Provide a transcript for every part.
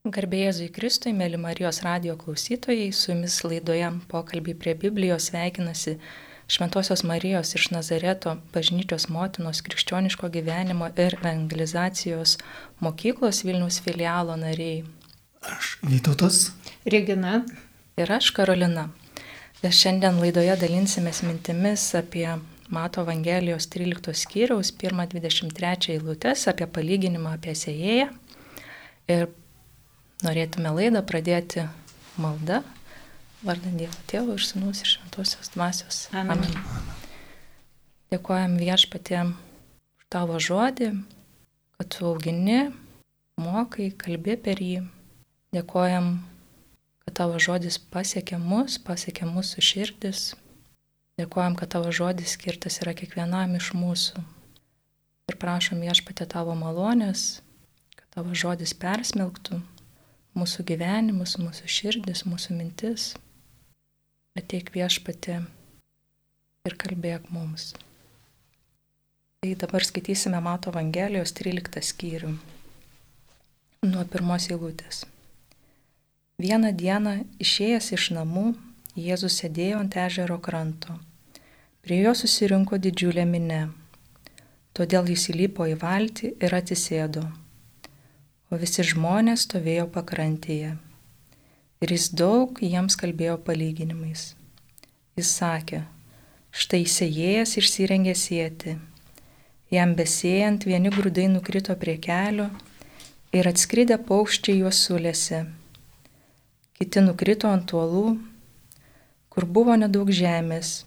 Garbėjai Kristui, mėly Marijos radio klausytojai, su jumis laidoje pokalbį prie Biblijos sveikinasi Šventojios Marijos iš Nazareto bažnyčios motinos krikščioniško gyvenimo ir evangelizacijos mokyklos Vilnius filialo nariai. Aš Vytautas. Regina. Ir aš Karolina. Ir šiandien laidoje dalinsimės mintimis apie Mato Evangelijos 13 skyriaus 1-23 eilutes, apie palyginimą apie sėjėją. Ir norėtume laidą pradėti malda, vardant Dievo Tėvo ir Sūnus ir Šventosios Dvasios. Amen. Amen. Dėkojam viešpatėm už tavo žodį, kad tu augini, mokai, kalbė per jį. Dėkojam, kad tavo žodis pasiekė mus, pasiekė mūsų širdis. Dėkojam, kad tavo žodis skirtas yra kiekvienam iš mūsų. Ir prašom viešpatė tavo malonės, kad tavo žodis persmelktų mūsų gyvenimus, mūsų širdis, mūsų mintis. Ateik viešpatė ir kalbėk mums. Tai dabar skaitysime Mato Evangelijos 13 skyrių nuo pirmos eilutės. Vieną dieną išėjęs iš namų, Jėzus sėdėjo ant ežero kranto. Prie jo susirinko didžiulė minė. Todėl jis įlipo į valtį ir atsisėdo o visi žmonės stovėjo pakrantėje. Ir jis daug jiems kalbėjo palyginimais. Jis sakė, štai sėjėjas išsirengė sėti. Jam besėjant vieni grūdai nukrito prie kelio ir atskridę paukščiai juos sulėse. Kiti nukrito ant uolų, kur buvo nedaug žemės.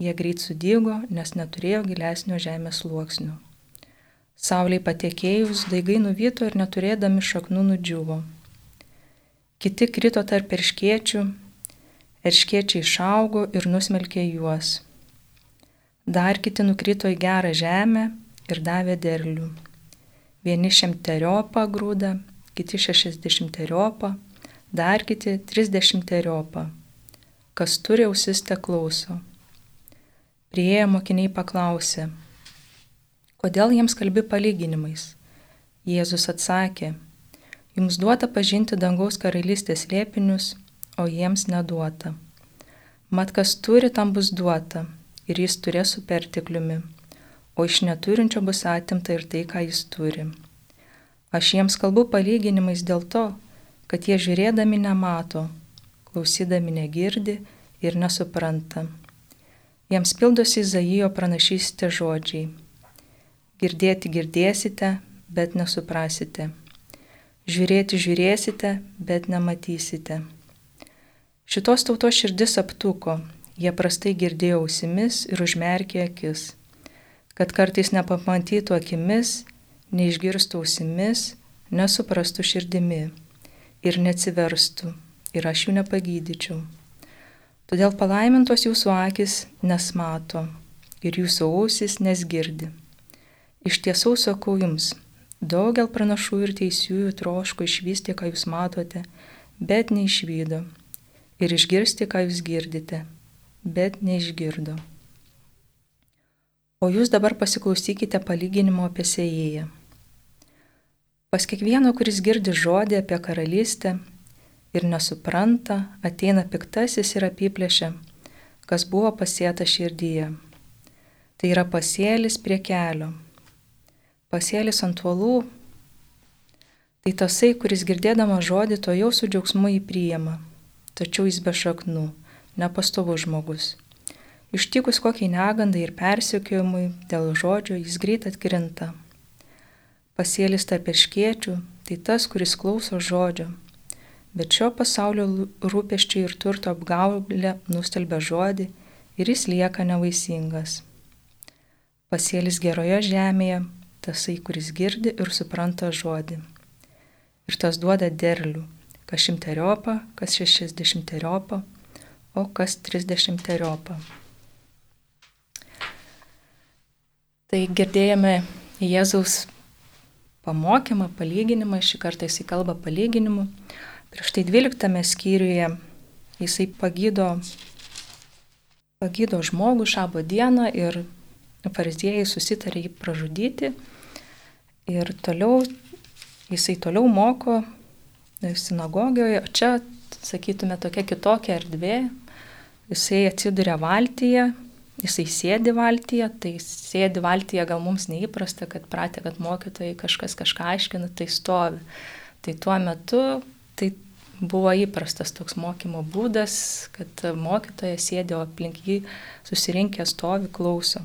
Jie greit sudygo, nes neturėjo gilesnio žemės sluoksnių. Sauliai patekėjus, daigai nuvyto ir neturėdami šaknų nudžiuvo. Kiti krito tarp erškiečių, erškiečiai išaugo ir nusmelkė juos. Dar kiti nukrito į gerą žemę ir davė derlių. Vieni šimteriopą grūdą, kiti šešiasdešimteriopą, dar kiti trisdešimteriopą. Kas turi ausis te klauso. Prieėję mokiniai paklausė, Kodėl jiems kalbi palyginimais? Jėzus atsakė, jums duota pažinti dangaus karalystės liepinius, o jiems neduota. Mat kas turi, tam bus duota ir jis turės su pertekliumi, o iš neturinčio bus atimta ir tai, ką jis turi. Aš jiems kalbu palyginimais dėl to, kad jie žiūrėdami nemato, klausydami negirdi ir nesupranta. Jiems pildosi Izaijo pranašystė žodžiai Girdėti girdėsite, bet nesuprasite. Žiūrėti žiūrėsite, bet nematysite. Šitos tautos širdis aptuko, jie prastai girdėjo ausimis ir užmerkė akis, kad kartais nepamatytų akimis, neišgirstų ausimis, nesuprastų širdimi ir neatsiverstų ir aš jų nepagydyčiau. Todėl palaimintos jūsų akis nesmato ir jūsų ausis nesgirdi. Iš tiesų sakau jums, daugel pranašų ir teisiųjų troško išvysti, ką jūs matote, bet neišvydo, ir išgirsti, ką jūs girdite, bet neišgirdo. O jūs dabar pasiklausykite palyginimo apie sėjėją. Pas kiekvieno, kuris girdi žodį apie karalystę ir nesupranta, ateina piktasis ir apiplėšia, kas buvo pasėta širdyje. Tai yra pasėlis prie kelio pasėlis ant uolų, tai tasai, kuris girdėdama žodį, to jau su džiaugsmu jį priima, tačiau jis be šaknų, nepastovus žmogus. Ištikus kokiai negandai ir persiekėjimui dėl žodžio jis greit atkrinta. Pasėlis tarp iškiečių, tai tas, kuris klauso žodžio, bet šio pasaulio rūpeščiai ir turto apgaulė nustelbia žodį ir jis lieka nevaisingas. Pasėlis geroje žemėje, tasai, kuris girdi ir supranta žodį. Ir tas duoda derlių, kas šimteriopą, kas šešiasdešimteriopą, o kas trisdešimteriopą. Tai girdėjome Jėzaus pamokymą, palyginimą, šį kartą jisai kalba palyginimu. Prieš tai 12 skyriuje jisai pagydo, pagydo žmogų šabo dieną ir fariziejai susitarė jį pražudyti Ir toliau, jisai toliau moko sinagogijoje, čia, sakytume, tokia kitokia erdvė. Jisai atsiduria valtyje, jisai sėdi valtyje, tai sėdi valtyje gal mums neįprasta, kad pratė, kad mokytojai kažkas kažką aiškina, tai stovi. Tai tuo metu tai buvo įprastas toks mokymo būdas, kad mokytojas sėdė, o aplink jį susirinkę stovi klauso.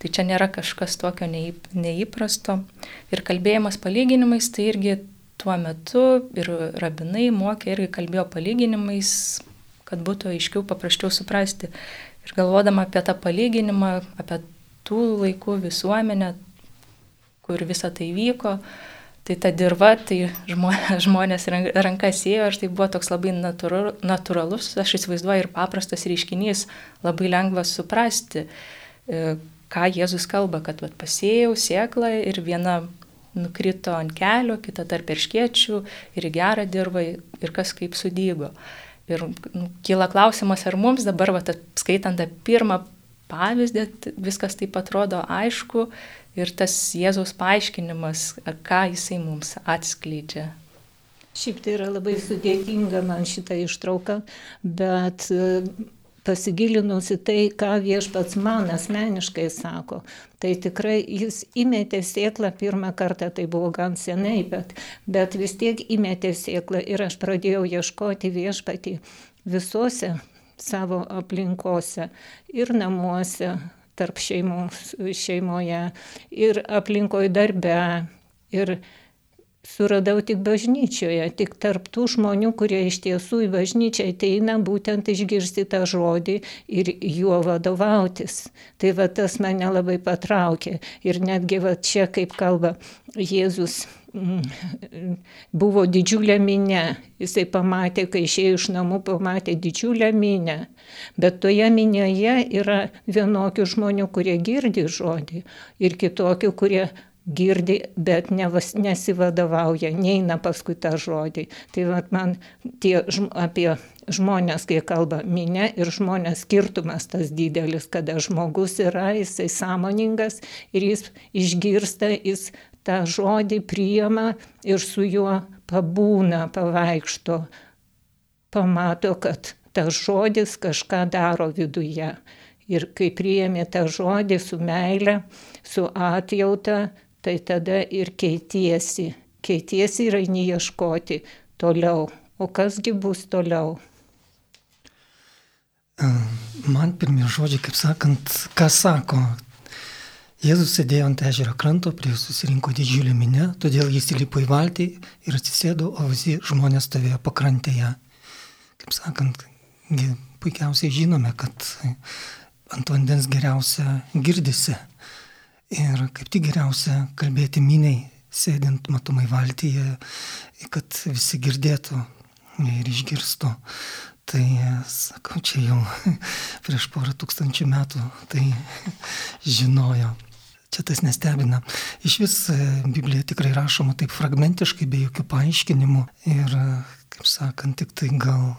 Tai čia nėra kažkas tokio neįprasto. Ir kalbėjimas palyginimais, tai irgi tuo metu ir rabinai mokė irgi kalbėjo palyginimais, kad būtų aiškiau, paprasčiau suprasti. Ir galvodama apie tą palyginimą, apie tų laikų visuomenę, kur visa tai vyko, tai ta dirba, tai žmonės rankas ėjo ir tai buvo toks labai natūralus, aš įsivaizduoju, ir paprastas reiškinys, labai lengva suprasti e, ką Jėzus kalba, kad vat, pasėjau sėklą ir viena nukrito ant kelio, kita tarp erškiečių ir į gerą dirbą ir kas kaip sudygo. Ir nu, kyla klausimas, ar mums dabar, vat, skaitant tą pirmą pavyzdį, viskas taip atrodo aišku ir tas Jėzaus paaiškinimas, ką jisai mums atskleidžia. Šiaip tai yra labai sudėtinga man šitą ištrauką, bet pasigilinus į tai, ką viešpats man asmeniškai sako, tai tikrai jis įmetė sėklą pirmą kartą, tai buvo gan senai, bet, bet vis tiek įmetė sėklą ir aš pradėjau ieškoti viešpatį visose savo aplinkose ir namuose, tarp šeimos, šeimoje, ir aplinkoje darbe, ir suradau tik bažnyčioje, tik tarp tų žmonių, kurie iš tiesų į bažnyčią ateina būtent išgirsti tą žodį ir juo vadovautis. Tai va tas mane labai patraukė. Ir netgi va čia, kaip kalba Jėzus, mm, buvo didžiulė minė. Jisai pamatė, kai išėjo iš namų, pamatė didžiulę minę. Bet toje minėje yra vienokių žmonių, kurie girdi žodį ir kitokių, kurie girdi, bet nevas, nesivadovauja, neina paskui tą žodį. Tai man tie apie žmonės, kai kalba minė ir žmonės skirtumas tas didelis, kada žmogus yra, jisai sąmoningas ir jis išgirsta, jis tą žodį priima ir su juo pabūna, pavaikšto, pamato, kad tas žodis kažką daro viduje. Ir kai priėmė tą žodį su meile, su atjauta, tai tada ir keitiesi. Keitiesi ir eini ieškoti toliau. O kasgi bus toliau? Man pirmie žodžiai, kaip sakant, ką sako. Jėzus sėdėjo ant ežero kranto, prie susirinko didžiulį minę, todėl jis įlipo į valtį ir atsisėdo, o visi žmonės stovėjo pakrantėje. Kaip sakant, puikiausiai žinome, kad ant vandens geriausia girdisi. Ir kaip tik geriausia kalbėti miniai, sėdint matomai valtyje, kad visi girdėtų ir išgirstų. Tai, sakau, čia jau prieš porą tūkstančių metų tai žinojo. Čia tas nestebina. Iš vis e, Biblija tikrai rašoma taip fragmentiškai, be jokių paaiškinimų. Ir, kaip sakant, tik tai gal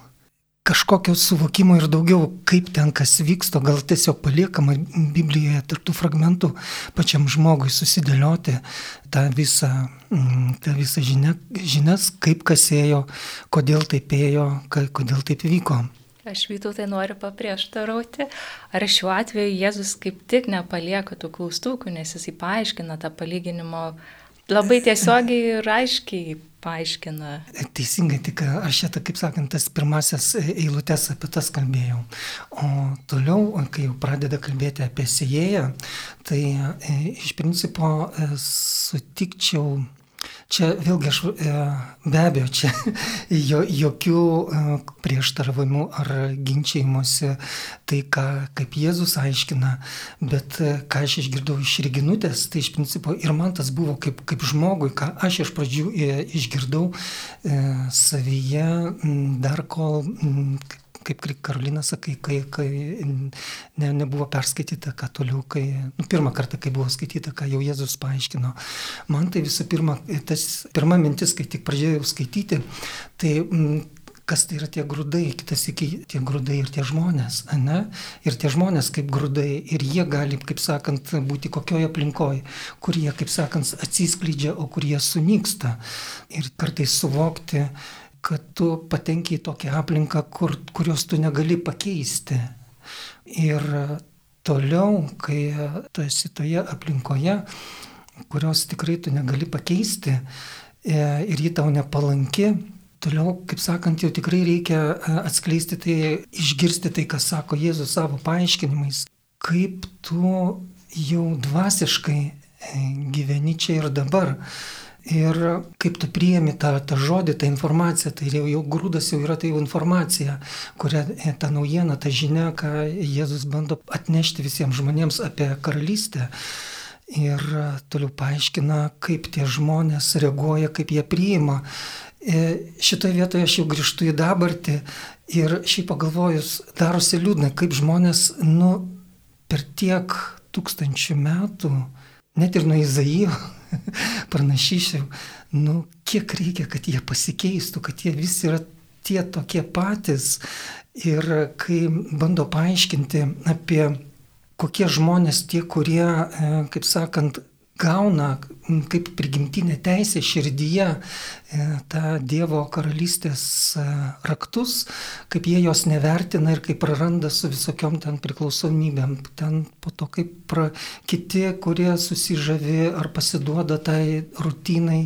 kažkokio suvokimo ir daugiau, kaip ten kas vyksta, gal tiesiog paliekama Biblijoje tarptų fragmentų pačiam žmogui susidėlioti tą visą, mm, tą visą žinia, žinias, kaip kas ėjo, kodėl taip ėjo, kodėl taip vyko. Aš vytau tai noriu paprieštarauti, ar šiuo atveju Jėzus kaip tik nepalieka tų klaustukų, nes jisai paaiškina tą palyginimo labai tiesiogiai ir aiškiai paaiškina. Teisingai, tik aš šitą, kaip sakant, tas pirmasis eilutes apie tas kalbėjau. O toliau, kai jau pradeda kalbėti apie sėjėją, tai e, iš principo e, sutikčiau Čia vėlgi aš e, be abejo, čia jo, jokių e, prieštaravimų ar ginčiajimuose tai, ką, kaip Jėzus aiškina, bet e, ką aš išgirdau iš Reginutės, tai iš principo ir man tas buvo kaip, kaip žmogui, ką aš iš pradžių išgirdau savyje, dar kol, kaip Karolina sakai, kai, kai ne, nebuvo perskaityta, ką toliau, kai, nu, pirmą kartą, kai buvo skaityta, ką jau Jėzus paaiškino. Man tai visų pirma, tas pirma mintis, kai tik pradėjau skaityti, tai m, kas tai yra tie grūdai, kitas iki tie grūdai ir tie žmonės, ne? Ir tie žmonės kaip grūdai, ir jie gali, kaip sakant, būti kokioje aplinkoje, kur jie, kaip sakant, atsiskleidžia, o kur jie sunyksta. Ir kartais suvokti, kad tu patenki į tokią aplinką, kur, kurios tu negali pakeisti. Ir toliau, kai tu esi toje aplinkoje, kurios tikrai tu negali pakeisti e, ir ji tau nepalanki, toliau, kaip sakant, jau tikrai reikia e, atskleisti tai, išgirsti tai, ką sako Jėzus savo paaiškinimais, kaip tu jau dvasiškai e, gyveni čia ir dabar. Ir kaip tu priemi tą, tą žodį, tą informaciją, tai jau, jau grūdas jau yra tai jau informacija, kurią ta naujiena, ta žinia, ką Jėzus bando atnešti visiems žmonėms apie karalystę. Ir toliau paaiškina, kaip tie žmonės reaguoja, kaip jie priima. E, šitoje vietoje aš jau grįžtu į dabartį ir šiaip pagalvojus, darosi liūdna, kaip žmonės, nu, per tiek tūkstančių metų, net ir nuo Izaijo, pranašyšiau, nu, kiek reikia, kad jie pasikeistų, kad jie visi yra tie tokie patys. Ir kai bando paaiškinti apie kokie žmonės tie, kurie, e, kaip sakant, gauna kaip prigimtinė teisė širdyje e, tą Dievo karalystės e, raktus, kaip jie jos nevertina ir kaip praranda su visokiom ten priklausomybėm. Ten po to kaip pra, kiti, kurie susižavi ar pasiduoda tai rutinai.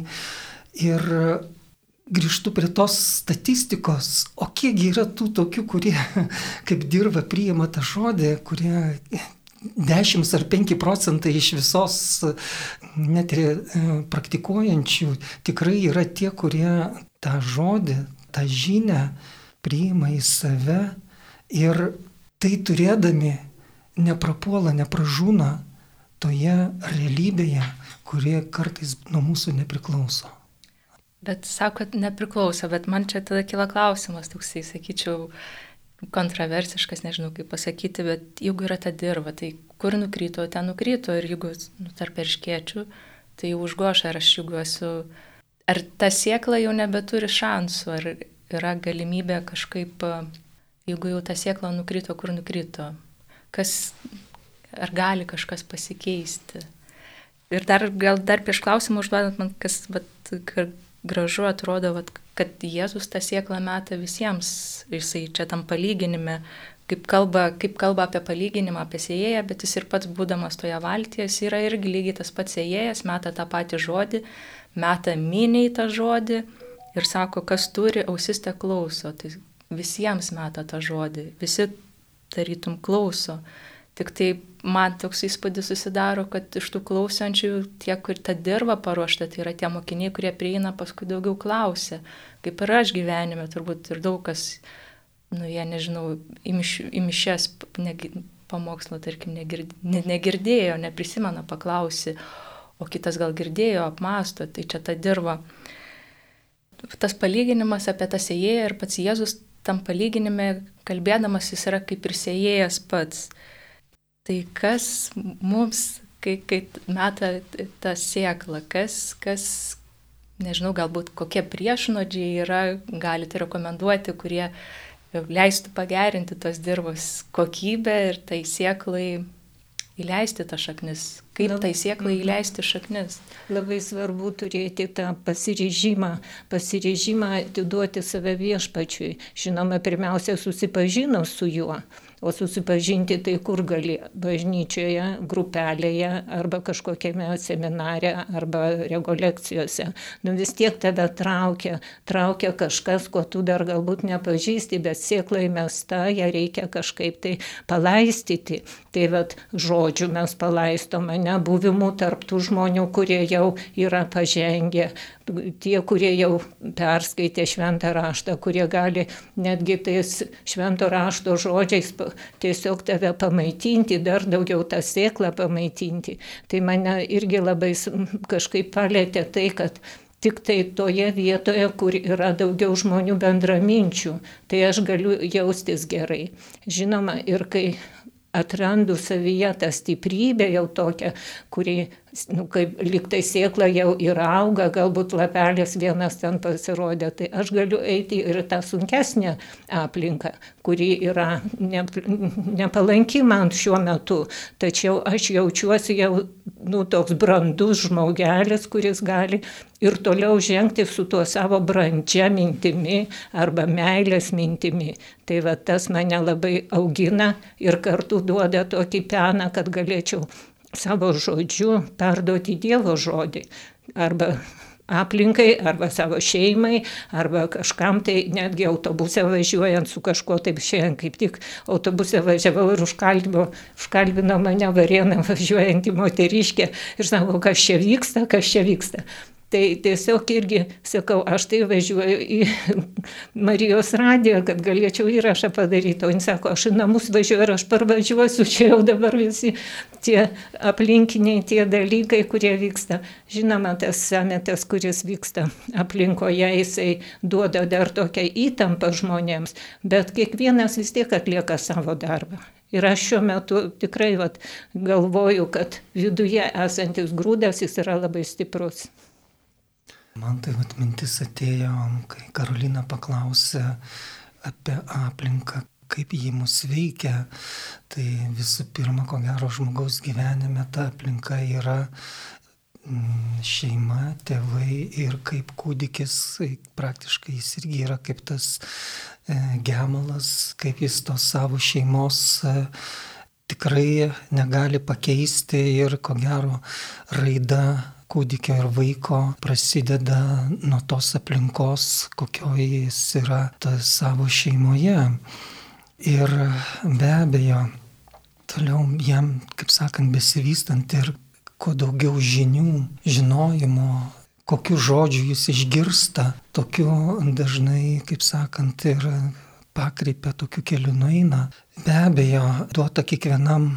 Ir grįžtu prie tos statistikos, o kiekgi yra tų tokių, kurie kaip dirba priima tą žodį, kurie 10 ar 5 procentai iš visos net ir e, praktikuojančių tikrai yra tie, kurie tą žodį, tą žinę priima į save ir tai turėdami neprapuola, nepražūna toje realybėje, kurie kartais nuo mūsų nepriklauso. Bet sakot, nepriklauso, bet man čia tada kila klausimas, toksai, sakyčiau, kontroversiškas, nežinau kaip pasakyti, bet jeigu yra ta dirba, tai kur nukryto, ten nukryto ir jeigu nu, tarp erškiečių, tai jau užgoša, ar aš jeigu esu, ar ta siekla jau nebeturi šansų, ar yra galimybė kažkaip, jeigu jau ta siekla nukryto, kur nukryto, kas, ar gali kažkas pasikeisti. Ir dar, gal dar prieš klausimą užduodant man, kas, bet, gražu atrodo, vat, kad Jėzus tą sieklą meta visiems. Jisai čia tam palyginime, kaip kalba, kaip kalba apie palyginimą, apie sėjėją, bet jis ir pats būdamas toje valtyje, jis yra irgi lygiai tas pats sėjėjas, meta tą patį žodį, meta miniai tą žodį ir sako, kas turi, ausis te klauso. Tai visiems meta tą žodį, visi tarytum klauso. Tik tai man toks įspūdis susidaro, kad iš tų klausančių tie, kur tą dirbą paruošta, tai yra tie mokiniai, kurie prieina paskui daugiau klausia, kaip ir aš gyvenime, turbūt ir daug kas, nu jie nežinau, imišės pamokslo, tarkim, negird, ne, negirdėjo, neprisimena, paklausi, o kitas gal girdėjo, apmasto, tai čia ta dirba. Tas palyginimas apie tą sėjėją ir pats Jėzus tam palyginime kalbėdamas jis yra kaip ir sėjėjas pats. Tai kas mums, kai, kai meta tą sėklą, kas, kas, nežinau, galbūt kokie priešnodžiai yra, galite rekomenduoti, kurie leistų pagerinti tos dirbos kokybę ir tai sėklai įleisti tą šaknis, kaip labai, tai sėklai mhm. įleisti šaknis. Labai svarbu turėti tą pasiryžimą, pasiryžimą atiduoti save viešpačiui. Žinoma, pirmiausia, susipažinus su juo, o susipažinti tai kur gali - bažnyčioje, grupelėje arba kažkokiame seminare arba rekolekcijose. Nu vis tiek tave traukia, traukia kažkas, ko tu dar galbūt nepažįsti, bet sėkla įmesta, ją reikia kažkaip tai palaistyti. Tai vad žodžių mes palaistome, nebuvimų tarptų žmonių, kurie jau yra pažengę, tie, kurie jau perskaitė šventą raštą, kurie gali netgi tais švento rašto žodžiais tiesiog tave pamaitinti, dar daugiau tą sėklą pamaitinti. Tai mane irgi labai kažkaip palėtė tai, kad tik tai toje vietoje, kur yra daugiau žmonių bendraminčių, tai aš galiu jaustis gerai. Žinoma, ir kai atrandu savyje tą stiprybę jau tokią, kuri nu, kaip liktai sėkla jau ir auga, galbūt lapelis vienas ten pasirodė, tai aš galiu eiti ir tą sunkesnę aplinką, kuri yra ne, nepalanki man šiuo metu, tačiau aš jaučiuosi jau nu, toks brandus žmogelis, kuris gali ir toliau žengti su tuo savo brandžia mintimi arba meilės mintimi. Tai va tas mane labai augina ir kartu duoda tokį peną, kad galėčiau savo žodžiu perduoti Dievo žodį arba aplinkai, arba savo šeimai, arba kažkam tai netgi autobuse važiuojant su kažkuo, taip šiandien kaip tik autobuse važiavau ir užkalbino, užkalbino mane varieną važiuojantį moteriškę ir sako, kas čia vyksta, kas čia vyksta. Tai tiesiog irgi sakau, aš tai važiuoju į Marijos radiją, kad galėčiau įrašą padaryti, o jis sako, aš į namus važiuoju ir aš parvažiuosiu, čia jau dabar visi tie aplinkiniai, tie dalykai, kurie vyksta. Žinoma, tas sametas, kuris vyksta aplinkoje, jisai duoda dar tokią įtampą žmonėms, bet kiekvienas vis tiek atlieka savo darbą. Ir aš šiuo metu tikrai vat, galvoju, kad viduje esantis grūdas jis yra labai stiprus. Man tai vat, mintis atėjo, kai Karolina paklausė apie aplinką, kaip jį mus veikia. Tai visų pirma, ko gero žmogaus gyvenime ta aplinka yra mm, šeima, tėvai ir kaip kūdikis, praktiškai jis irgi yra kaip tas e, gemalas, kaip jis tos savo šeimos e, tikrai negali pakeisti ir ko gero raida kūdikio ir vaiko prasideda nuo tos aplinkos, kokioje jis yra savo šeimoje. Ir be abejo, toliau jam, kaip sakant, besivystant ir kuo daugiau žinių, žinojimo, kokiu žodžiu jis išgirsta, tokiu dažnai, kaip sakant, ir pakreipia tokiu keliu nueina. Be abejo, duota kiekvienam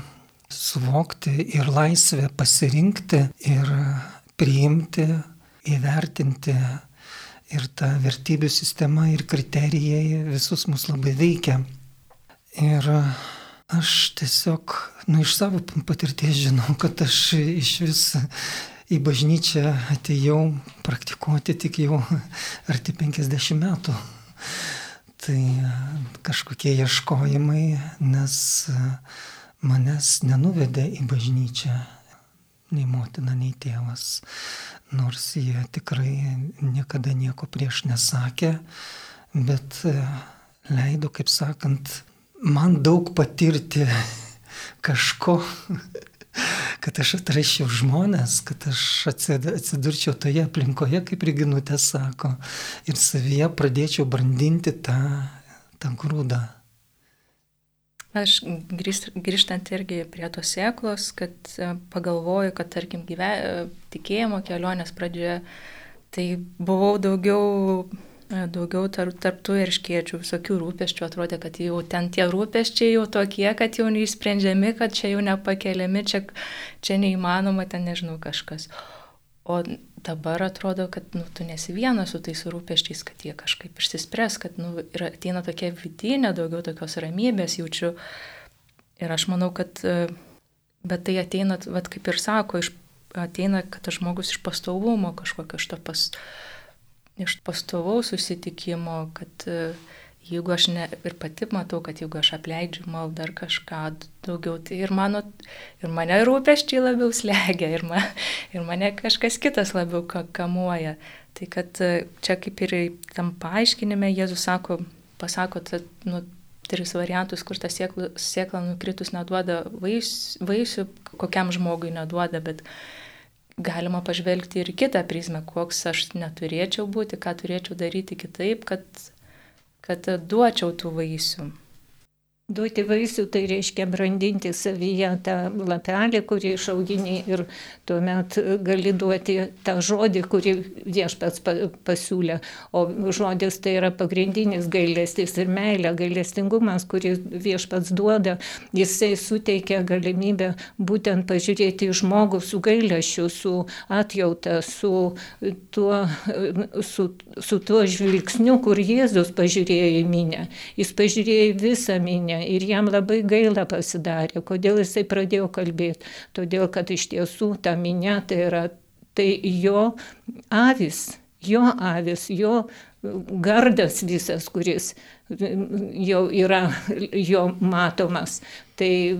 suvokti ir laisvę pasirinkti ir priimti, įvertinti ir ta vertybių sistema ir kriterijai visus mus labai veikia. Ir aš tiesiog, nu, iš savo patirties žinau, kad aš iš vis į bažnyčią atėjau praktikuoti tik jau arti 50 metų. Tai kažkokie ieškojimai, nes manęs nenuvedė į bažnyčią nei motina, nei tėvas, nors jie tikrai niekada nieko prieš nesakė, bet e, leido, kaip sakant, man daug patirti kažko, kad aš atraščiau žmonės, kad aš atsidurčiau toje aplinkoje, kaip Riginutė sako, ir savyje pradėčiau brandinti tą, tą grūdą. Aš grįžtant irgi prie tos sėklos, kad e, pagalvoju, kad tarkim gyve, e, tikėjimo kelionės pradžioje, tai buvau daugiau, e, daugiau tarp, tarptų ir iškėčių, visokių rūpeščių, atrodė, kad jau ten tie rūpeščiai jau tokie, kad jau neįsprendžiami, kad čia jau nepakeliami, čia, čia neįmanoma, ten nežinau kažkas. O dabar atrodo, kad nu, tu nesi vienas su tais rūpeščiais, kad jie kažkaip išsispręs, kad nu, ateina tokia vidinė, daugiau tokios ramybės jaučiu. Ir aš manau, kad, e, bet tai ateina, vat, kaip ir sako, iš, ateina, kad tas žmogus iš pastovumo kažkokio, iš to pas, iš pastovaus susitikimo, kad uh, jeigu aš ne, ir pati matau, kad jeigu aš apleidžiu maldą ar kažką daugiau, tai ir, mano, ir mane rūpeščiai labiau slegia, ir, ma, ir mane kažkas kitas labiau kamuoja. Tai kad e, čia kaip ir tam paaiškinime Jėzus sako, pasako, tad, nu, tris variantus, kur ta sėkla, sėkla nukritus neduoda vais, vaisių, kokiam žmogui neduoda, bet galima pažvelgti ir kitą prizmę, koks aš neturėčiau būti, ką turėčiau daryti kitaip, kad kad duočiau tų vaisių. Duoti vaisių tai reiškia brandinti savyje tą lapelį, kurį išaugini ir tuomet gali duoti tą žodį, kurį viešpats pasiūlė. O žodis tai yra pagrindinis gailestis ir meilė, gailestingumas, kurį viešpats duoda. Jisai suteikia galimybę būtent pažiūrėti į žmogų su gailesčiu, su atjauta, su tuo, su, su tuo žvilgsniu, kur Jėzus pažiūrėjo į minę. Jis pažiūrėjo į visą minę minia ir jam labai gaila pasidarė. Kodėl jisai pradėjo kalbėti? Todėl, kad iš tiesų ta minia tai yra tai jo avis, jo avis, jo gardas visas, kuris jau yra jo matomas. Tai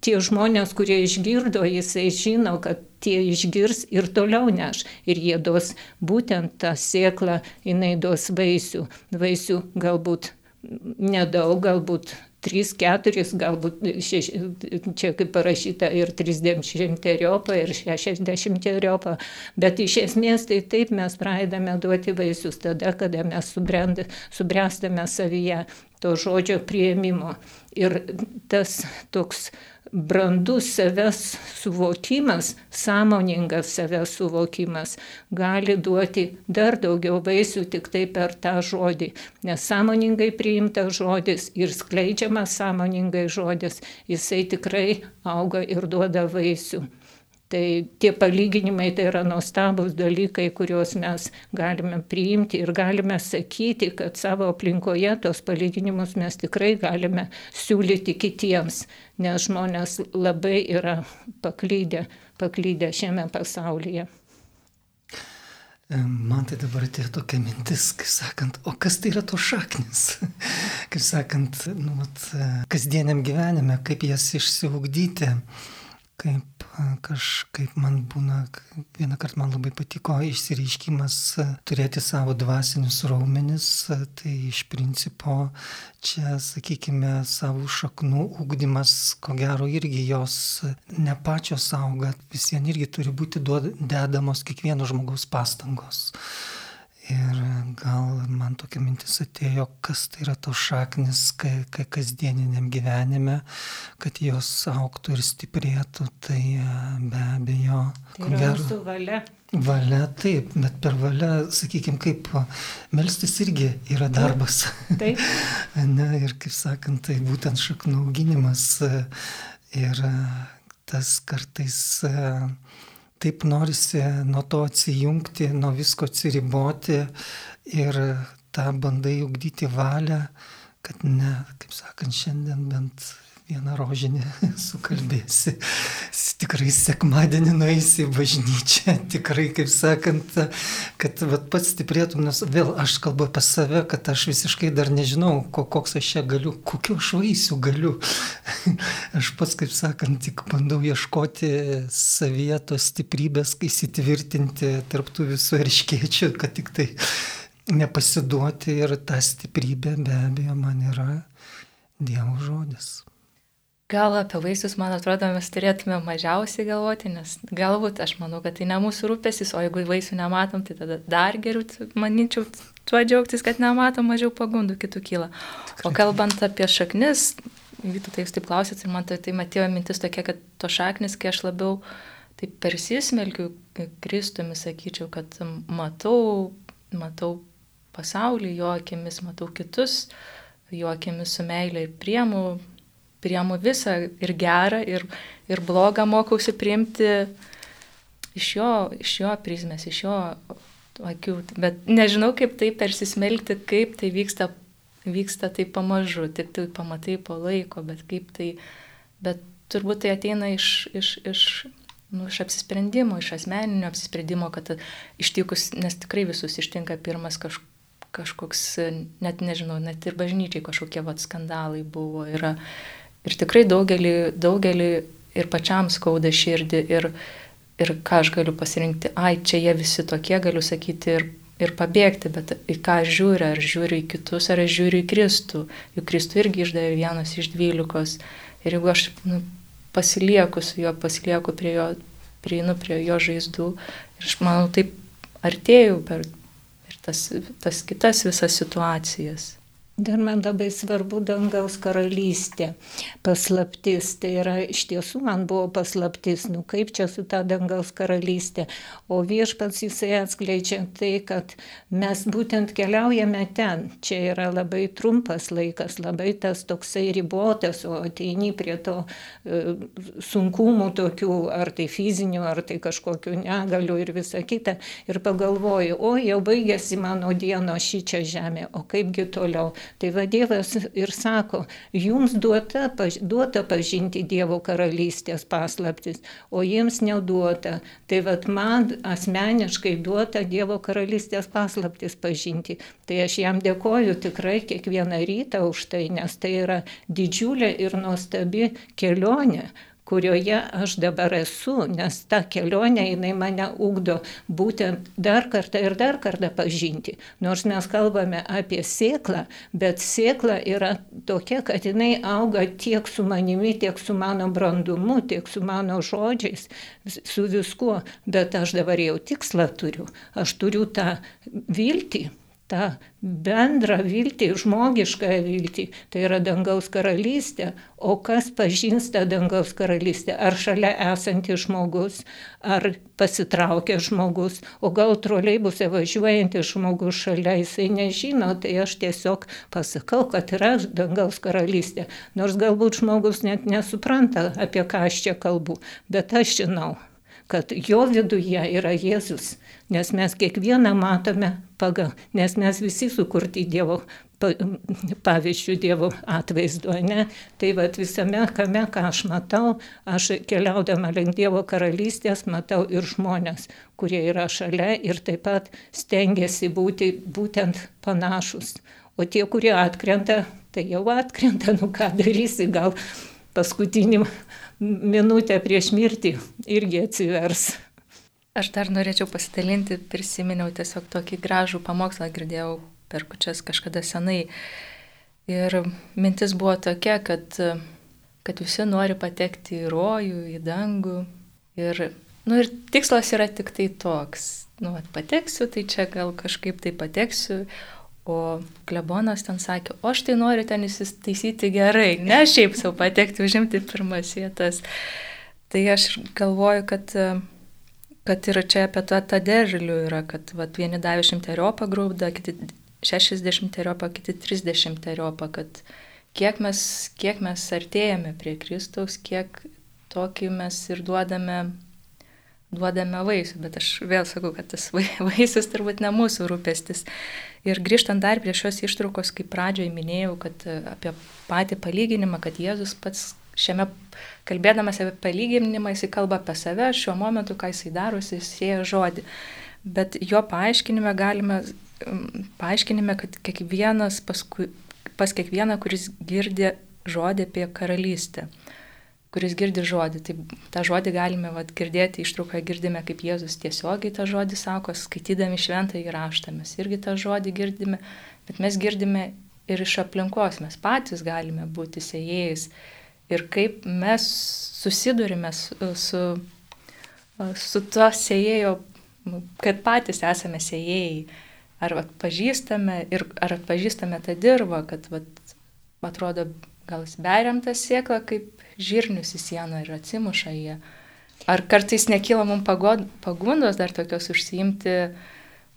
tie žmonės, kurie išgirdo, jisai žino, kad tie išgirs ir toliau neš. Ir jie duos būtent tą sėklą, jinai duos vaisių. Vaisių galbūt nedaug, galbūt 3-4, galbūt šeš, čia kaip parašyta ir 30 eriopą, ir 60 eriopą, bet iš esmės tai taip mes pradedame duoti vaisius tada, kada mes subrend, subręstame savyje to žodžio prieimimo. Ir tas toks brandus savęs suvokimas, sąmoningas savęs suvokimas gali duoti dar daugiau vaisių tik tai per tą žodį. Nes sąmoningai priimtas žodis ir skleidžiamas sąmoningai žodis, jisai tikrai auga ir duoda vaisių. Tai tie palyginimai tai yra nuostabus dalykai, kuriuos mes galime priimti ir galime sakyti, kad savo aplinkoje tos palyginimus mes tikrai galime siūlyti kitiems, nes žmonės labai yra paklydę, paklydę šiame pasaulyje. Man tai dabar atėjo tokia mintis, kaip sakant, o kas tai yra tos šaknis? kaip sakant, nu, vat, kasdieniam gyvenime, kaip jas išsiugdyti kaip kažkaip man būna, vieną kartą man labai patiko išsireiškimas turėti savo dvasinius raumenis, tai iš principo čia, sakykime, savo šaknų ūkdymas, ko gero irgi jos ne pačios auga, vis vien irgi turi būti dedamos kiekvieno žmogaus pastangos. Ir gal man tokia mintis atėjo, kas tai yra tos šaknis, kai, kai kasdieniniam gyvenime, kad jos auktų ir stiprėtų, tai e, be abejo. Tai yra mūsų valia. Valia, taip, bet per valią, sakykime, kaip melstis irgi yra darbas. Taip. ne, ir kaip sakant, tai būtent šaknų auginimas e, ir e, tas kartais taip norisi nuo to atsijungti, nuo visko atsiriboti ir tą bandai ugdyti valią, kad ne, kaip sakant, šiandien bent vieną rožinį sukalbėsi. Tikrai sekmadienį nueisi į bažnyčią, tikrai, kaip sakant, kad vat, pats stiprėtum, nes vėl aš kalbu apie save, kad aš visiškai dar nežinau, koks aš čia galiu, kokiu aš vaisių galiu. aš pats, kaip sakant, tik bandau ieškoti savietos stiprybės, įsitvirtinti tarptų visų erškiečių, kad tik tai nepasiduoti ir ta stiprybė be abejo man yra Dievo žodis. Gal apie vaisius, man atrodo, mes turėtume mažiausiai galvoti, nes galbūt aš manau, kad tai ne mūsų rūpesis, o jeigu vaisių nematom, tai tada dar geriau, manyčiau, tuo džiaugtis, kad nematom, mažiau pagundų kitų kyla. O kalbant apie šaknis, Vytų, tai jūs taip klausėt ir man tai, tai matėjo mintis tokia, kad to šaknis, kai aš labiau taip persismelkiu Kristumi, sakyčiau, kad matau, matau pasaulį jo akimis, matau kitus jo akimis su meilė ir priemu priemu visą ir gerą, ir, ir blogą mokausi priimti iš jo, iš jo prizmės, iš jo akių. Bet nežinau, kaip tai persismelkti, kaip tai vyksta, vyksta tai pamažu, tik tai pamatai po laiko, bet kaip tai, bet turbūt tai ateina iš, iš, iš, nu, iš apsisprendimo, iš asmeninio apsisprendimo, kad ištikus, nes tikrai visus ištinka pirmas kažkoks kažkoks, net nežinau, net ir bažnyčiai kažkokie vat skandalai buvo. Yra, Ir tikrai daugelį, daugelį ir pačiam skauda širdį ir, ir ką aš galiu pasirinkti, ai, čia jie visi tokie, galiu sakyti ir, ir pabėgti, bet į ką aš žiūriu, ar žiūriu į kitus, ar aš žiūriu į Kristų. Juk Kristų irgi išdavė vienas iš dvylikos. Ir jeigu aš nu, pasilieku su juo, pasilieku prie jo, prieinu prie jo žaizdų ir aš manau, taip artėjau per ir tas, tas kitas visas situacijas. Dar man labai svarbu dangaus karalystė, paslaptis. Tai yra iš tiesų man buvo paslaptis, nu kaip čia su ta dangaus karalystė. O viešpats jisai atskleidžia tai, kad mes būtent keliaujame ten. Čia yra labai trumpas laikas, labai tas toksai ribotas, o ateini prie to e, sunkumų tokių, ar tai fizinių, ar tai kažkokių negalių ir visa kita. Ir pagalvoju, o jau baigėsi mano dieno šį čia žemė, o kaipgi toliau Tai va Dievas ir sako, jums duota, duota pažinti Dievo karalystės paslaptis, o jiems neduota. Tai va man asmeniškai duota Dievo karalystės paslaptis pažinti. Tai aš jam dėkoju tikrai kiekvieną rytą už tai, nes tai yra didžiulė ir nuostabi kelionė kurioje aš dabar esu, nes ta kelionė jinai mane ugdo būtent dar kartą ir dar kartą pažinti. Nors mes kalbame apie sėklą, bet sėkla yra tokia, kad jinai auga tiek su manimi, tiek su mano brandumu, tiek su mano žodžiais, su viskuo, bet aš dabar jau tikslą turiu, aš turiu tą viltį tą bendrą viltį, žmogišką viltį, tai yra dangaus karalystė. O kas pažins tą dangaus karalystę? Ar šalia esantis žmogus, ar pasitraukęs žmogus, o gal troleibuse važiuojantis žmogus šalia, jisai nežino, tai aš tiesiog pasakau, kad yra dangaus karalystė. Nors galbūt žmogus net nesupranta, apie ką aš čia kalbu, bet aš žinau kad jo viduje yra Jėzus, nes mes kiekvieną matome pagal, nes mes visi sukurti Dievo pavyzdžių Dievo atvaizdu, ne? Tai vad visame kame, ką aš matau, aš keliaudama link Dievo karalystės matau ir žmonės, kurie yra šalia ir taip pat stengiasi būti būtent panašus. O tie, kurie atkrenta, tai jau atkrenta, nu ką darysi, gal paskutinį minutę prieš mirtį irgi atsivers. Aš dar norėčiau pasidalinti, prisiminiau tiesiog tokį gražų pamokslą, girdėjau per kučias kažkada senai. Ir mintis buvo tokia, kad, kad visi nori patekti į rojų, į dangų. Ir, nu, ir tikslas yra tik tai toks. Nu, at, pateksiu, tai čia gal kažkaip tai pateksiu, O klebonas ten sakė, o aš tai noriu ten įsistaisyti gerai, ne šiaip savo patekti, užimti pirmas vietas. Tai aš galvoju, kad, kad ir čia apie tą, tą derlių yra, kad vat, vieni davė šimteriopą grūdą, kiti šešiasdešimteriopą, kiti trisdešimteriopą, kad kiek mes, kiek mes artėjame prie Kristaus, kiek tokį mes ir duodame duodame vaisių, bet aš vėl sakau, kad tas vaisius turbūt ne mūsų rūpestis. Ir grįžtant dar prie šios ištraukos, kaip pradžioje minėjau, kad e, apie patį palyginimą, kad Jėzus pats šiame, kalbėdamas apie palyginimą, jisai kalba apie save, šiuo momentu, ką jisai daro, jisai sieja žodį. Bet jo paaiškinime galime, paaiškinime, kad kiekvienas paskui, pas kiekvieną, kuris girdė žodį apie karalystę kuris girdi žodį. Tai tą žodį galime vat, girdėti, ištrauką girdime, kaip Jėzus tiesiogiai tą žodį sako, skaitydami šventą įraštą mes irgi tą žodį girdime, bet mes girdime ir iš aplinkos, mes patys galime būti sėjėjais. Ir kaip mes susidurime su, su, su to sėjėjo, kad patys esame sėjėjai. Ar atpažįstame, ir, ar atpažįstame tą dirbą, kad vat, atrodo, gal beriam tą sėklą kaip žirnius į sieną ir atsimuša jie. Ar kartais nekyla mums pagundos dar tokios užsiimti,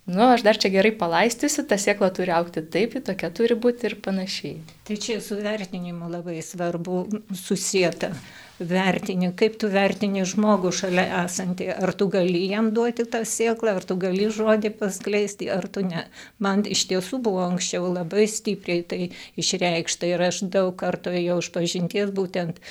nu, aš dar čia gerai palaistysiu, ta sėkla turi aukti taip, tokia turi būti ir panašiai. Tai čia su vertinimu labai svarbu susijęta vertini, kaip tu vertini žmogų šalia esantį, ar tu gali jam duoti tą sėklą, ar tu gali žodį paskleisti, ar tu ne. Man iš tiesų buvo anksčiau labai stipriai tai išreikšta ir aš daug kartų jau iš pažinties būtent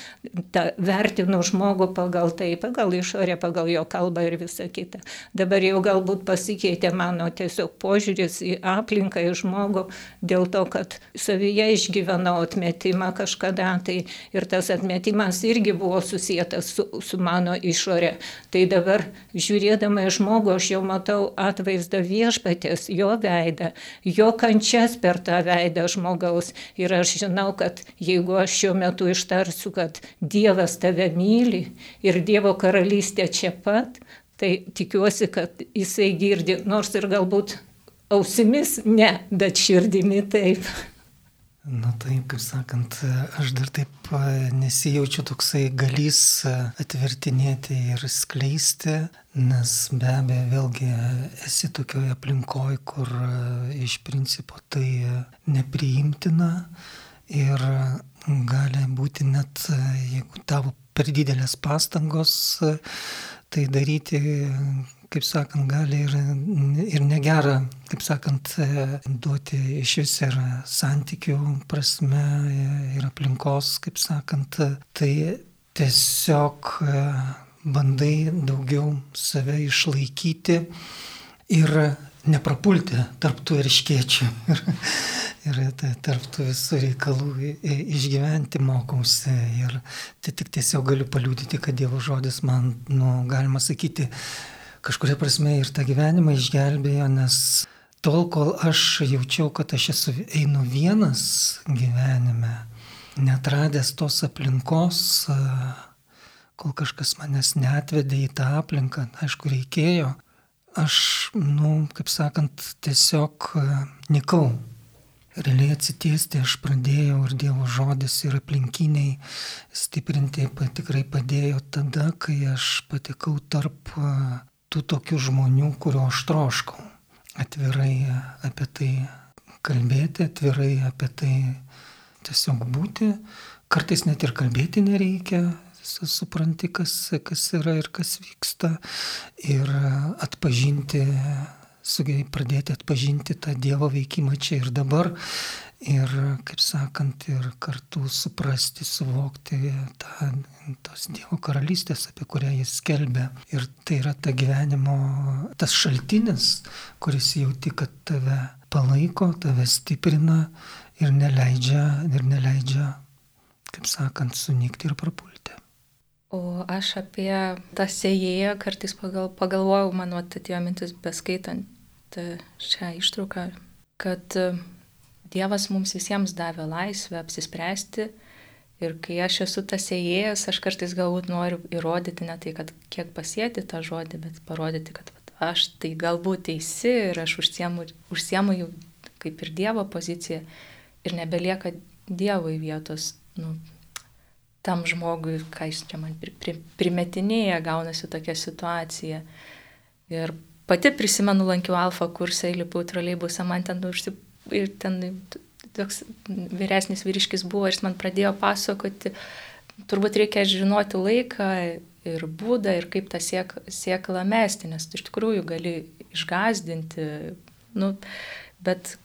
tą vertinu žmogų pagal tai, pagal išorę, pagal jo kalbą ir visą kitą. Dabar jau galbūt pasikeitė mano tiesiog požiūris į aplinką, į žmogų, dėl to, kad savyje išgyvenau atmetimą kažkada, tai ir tas atmetimas irgi buvo susijęs su, su mano išorė. Tai dabar žiūrėdama į žmogų, aš jau matau atvaizdą viešpatės, jo veidą, jo kančias per tą veidą žmogaus. Ir aš žinau, kad jeigu aš šiuo metu ištarsiu, kad Dievas tave myli ir Dievo karalystė čia pat, tai tikiuosi, kad jisai girdi, nors ir galbūt ausimis ne, bet širdimi taip. Na taip, kaip sakant, aš dar taip nesijaučiu toksai galys atvertinėti ir skleisti, nes be abejo vėlgi esi tokioje aplinkoje, kur iš principo tai nepriimtina ir gali būti net, jeigu tavo per didelės pastangos tai daryti, kaip sakant, gali ir, ir negerą, kaip sakant, duoti iš vis ir santykių prasme, ir aplinkos, kaip sakant, tai tiesiog bandai daugiau save išlaikyti ir neprapulti tarptų erškiečių. Ir, ir tarptų visų reikalų išgyventi mokausi. Ir tai tik tiesiog galiu paliūdyti, kad Dievo žodis man, nu, galima sakyti, kažkuria prasme ir tą gyvenimą išgelbėjo, nes tol, kol aš jaučiau, kad aš esu einu vienas gyvenime, netradęs tos aplinkos, kol kažkas manęs netvedė į tą aplinką, aišku, reikėjo aš, nu, kaip sakant, tiesiog nikau. Realiai atsitiesti aš pradėjau ir Dievo žodis ir aplinkiniai stiprinti tikrai padėjo tada, kai aš patekau tarp e, tų tokių žmonių, kurio aš troškau. Atvirai apie tai kalbėti, atvirai apie tai tiesiog būti. Kartais net ir kalbėti nereikia, supranti, kas, kas yra ir kas vyksta, ir atpažinti, sugebėjai pradėti atpažinti tą Dievo veikimą čia ir dabar, ir, kaip sakant, ir kartu suprasti, suvokti tą, tos Dievo karalystės, apie kurią jis skelbia. Ir tai yra ta gyvenimo, tas šaltinis, kuris jauti, kad tave palaiko, tave stiprina ir neleidžia, ir neleidžia, kaip sakant, sunikti ir prapulti. O aš apie tą sėjėją kartais pagal, pagalvojau, man atėjo mintis beskaitant šią ištrauką, kad e, Dievas mums visiems davė laisvę apsispręsti ir kai aš esu tas sėjėjas, aš kartais galbūt noriu įrodyti ne tai, kad kiek pasėti tą žodį, bet parodyti, kad aš tai galbūt teisi ir aš užsiemu, užsiemu jau kaip ir Dievo poziciją ir nebelieka Dievui vietos nu, tam žmogui, ką jis čia man primetinėja, gaunasi tokia situacija. Ir pati prisimenu, lankiau alfa kursą, įlipau troleibusą, man ten, užsip, ir ten toks vyresnis vyriškis buvo ir jis man pradėjo pasakoti, turbūt reikia žinoti laiką ir būdą ir kaip tą siek, sieklą mesti, nes tu iš tikrųjų gali išgazdinti, nu, bet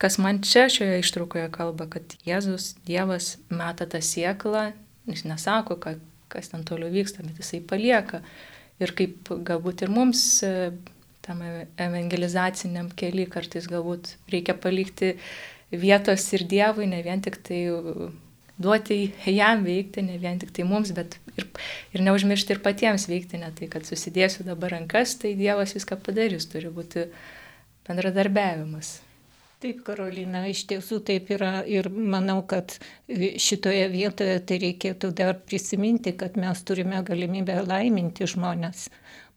kas man čia šioje ištraukoje kalba, kad Jėzus, Dievas meta tą sieklą Jis nesako, kad, kas ten toliau vyksta, bet jisai palieka. Ir kaip galbūt ir mums tam evangelizaciniam keliui kartais galbūt reikia palikti vietos ir Dievui, ne vien tik tai duoti jam veikti, ne vien tik tai mums, bet ir, ir neužmiršti ir patiems veikti, ne tai, kad susidėsiu dabar rankas, tai Dievas viską padarys, turi būti bendradarbiavimas. Taip, Karolina, iš tiesų taip yra ir manau, kad šitoje vietoje tai reikėtų dar prisiminti, kad mes turime galimybę laiminti žmonės.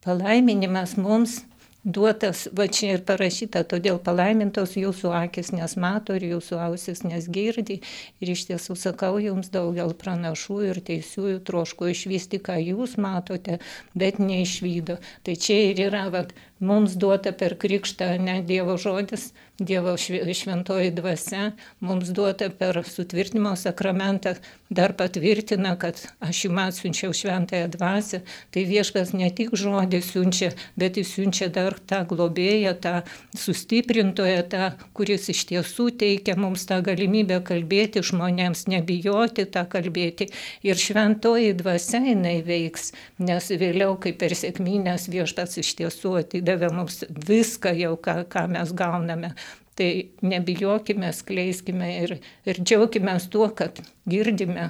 Palaiminimas mums duotas, va čia ir parašyta, todėl palaimintos jūsų akis nes mato ir jūsų ausis nes girdi. Ir iš tiesų sakau jums daugel pranašų ir teisiųjų troško išvysti, ką jūs matote, bet neišvydo. Tai čia ir yra, va, mums duota per krikštą ne Dievo žodis, Dievo šventoji dvasia mums duota per sutvirtinimo sakramentą, dar patvirtina, kad aš jums atsiunčiau šventąją dvasę, tai vieškas ne tik žodį siunčia, bet jis siunčia dar tą globėją, tą sustiprintoją, tą, kuris iš tiesų teikia mums tą galimybę kalbėti žmonėms, nebijoti tą kalbėti. Ir šventoji dvasia jinai veiks, nes vėliau, kaip per sėkmynės viešpas iš tiesų atidavė mums viską jau, ką, ką mes gauname. Tai nebijokime, skleiskime ir, ir džiaugime tuo, kad girdime,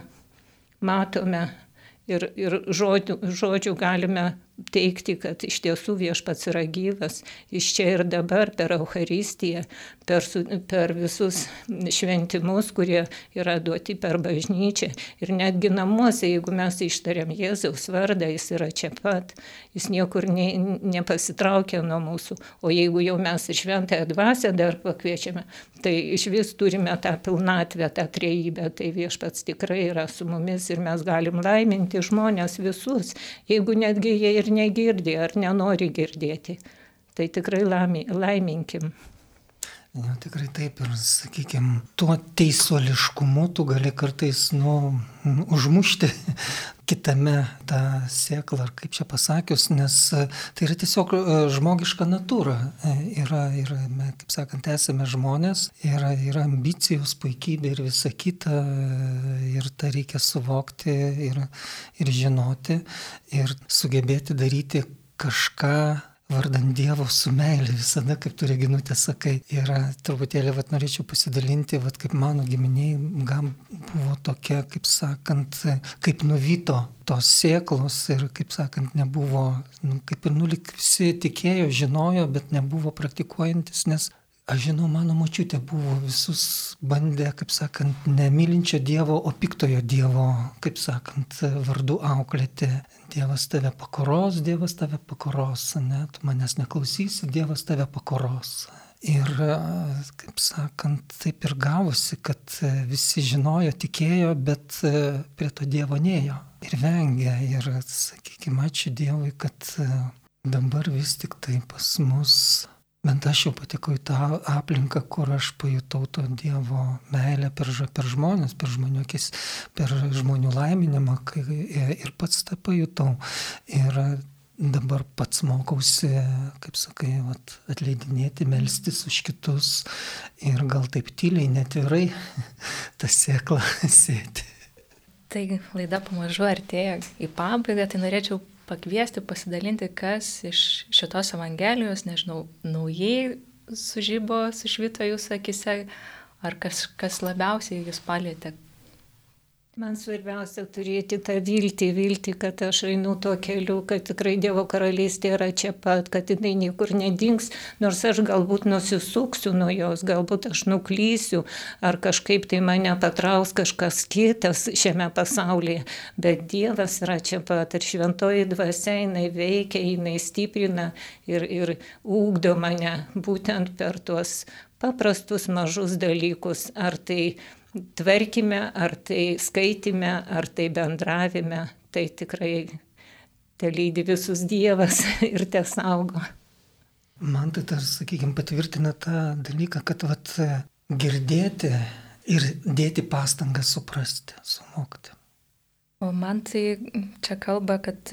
matome ir, ir žodžių, žodžių galime teikti, kad iš tiesų viešpats yra gyvas, iš čia ir dabar per Euharistiją, per, per visus šventimus, kurie yra duoti per bažnyčią. Ir netgi namuose, jeigu mes ištariam Jėzaus vardą, jis yra čia pat, jis niekur ne, nepasitraukia nuo mūsų. O jeigu jau mes ir šventąją dvasę dar pakviečiame, tai iš vis turime tą pilnatvę, tą trejybę. Tai viešpats tikrai yra su mumis ir mes galim laiminti žmonės visus, jeigu netgi jie ir negirdi ar nenori girdėti. Tai tikrai laiminkim. Ja, tikrai taip ir, sakykime, tuo teisuoliškumu tu gali kartais, nu, užmušti kitame tą sėklą, ar kaip čia pasakius, nes e, tai yra tiesiog e, žmogiška natūra. E, yra, yra, kaip sakant, esame žmonės, yra, yra ambicijos, puikybė ir visa kita, ir tą reikia suvokti ir, ir žinoti, ir sugebėti daryti kažką vardant Dievo su meilė visada, kaip tu reginutė sakai. Ir truputėlį, vat, norėčiau pasidalinti, vat, kaip mano giminiai gam buvo tokia, kaip sakant, kaip nuvyto tos sėklos ir, kaip sakant, nebuvo, nu, kaip ir nulik visi tikėjo, žinojo, bet nebuvo praktikuojantis, nes Aš žinau, mano močiutė buvo visus bandę, kaip sakant, nemylinčio Dievo, o piktojo Dievo, kaip sakant, vardu auklėti. Dievas tave pakoros, Dievas tave pakoros, ne, tu manęs neklausysi, Dievas tave pakoros. Ir, kaip sakant, taip ir gavosi, kad visi žinojo, tikėjo, bet prie to Dievo neėjo ir vengė. Ir, sakykime, ačiū Dievui, kad dabar vis tik tai pas mus Bent aš jau patekau į tą aplinką, kur aš pajutau to Dievo meilę per, per žmonės, per žmonių akis, per žmonių laiminimą ir pats tą pajutau. Ir dabar pats mokausi, kaip sakai, vat, atleidinėti, melstis už kitus ir gal taip tyliai, netvirai tą sėklą sėti. Tai laida pamažu artėja į pabaigą, tai norėčiau pakviesti, pasidalinti, kas iš šitos Evangelijos, nežinau, naujai sužybo, sušvito jūsų akise, ar kas, kas labiausiai jūs palėtė, Man svarbiausia turėti tą viltį, viltį, kad aš einu tuo keliu, kad tikrai Dievo karalystė yra čia pat, kad jinai niekur nedings, nors aš galbūt nusisuksiu nuo jos, galbūt aš nuklysiu, ar kažkaip tai mane patraus kažkas kitas šiame pasaulyje, bet Dievas yra čia pat ir šventoji dvasia jinai veikia, jinai stiprina ir, ir ūkdo mane būtent per tuos paprastus mažus dalykus, ar tai tvarkime, ar tai skaitime, ar tai bendravime, tai tikrai te lydi visus Dievas ir te saugo. Man tai tas, sakykime, patvirtina tą dalyką, kad vat, girdėti ir dėti pastangą suprasti, sumokti. O man tai čia kalba, kad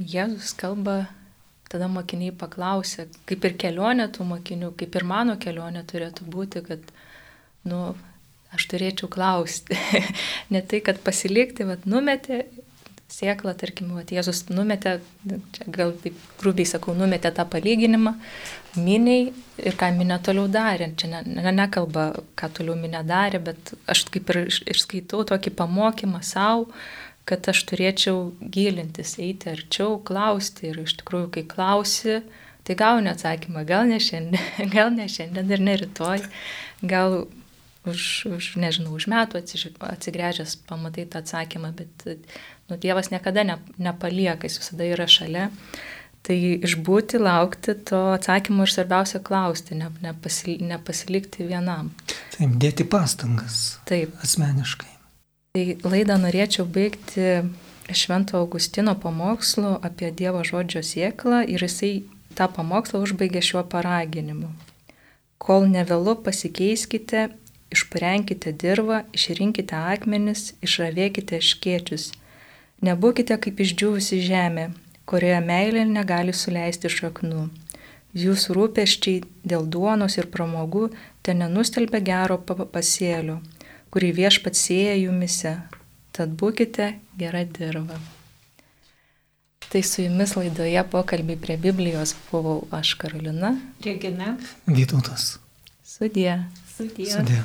Jėzus kalba, tada mokiniai paklausė, kaip ir kelionė tų mokinių, kaip ir mano kelionė turėtų būti, kad, nu, aš turėčiau klausti. ne tai, kad pasilikti, vad numetė sėklą, tarkim, vat, Jėzus numetė, čia gal taip grubiai sakau, numetė tą palyginimą miniai ir ką minė toliau darė. Čia ne, ne, nekalba, ką toliau minė darė, bet aš kaip ir išskaitau tokį pamokymą savo, kad aš turėčiau gilintis, eiti arčiau, klausti ir iš tikrųjų, kai klausi, tai gauni atsakymą, gal ne šiandien, gal ne šiandien ir ne rytoj, gal už, už nežinau, už metų atsigręžęs pamatai tą atsakymą, bet nu, Dievas niekada ne, nepalieka, jis visada yra šalia. Tai išbūti, laukti to atsakymo ir svarbiausia klausti, ne, nepasil, nepasilikti vienam. Taip, dėti pastangas. Taip. Asmeniškai. Tai laidą norėčiau baigti Švento Augustino pamokslu apie Dievo žodžio sieklą ir jisai tą pamokslą užbaigė šiuo paraginimu. Kol nevėlu pasikeiskite Išparenkite dirvą, išrinkite akmenis, išravėkite škiečius. Nebūkite kaip išdžiūvusi žemė, kurioje meilė negali suleisti šaknų. Jūsų rūpeščiai dėl duonos ir pramogų ten nenustelbia gero pasėlio, kurį viešpat sėja jumise. Tad būkite gera dirba. Tai su jumis laidoje pokalbį prie Biblijos buvau aš Karolina. Regina. Vytautas. Sudie. Sudie. Sudie.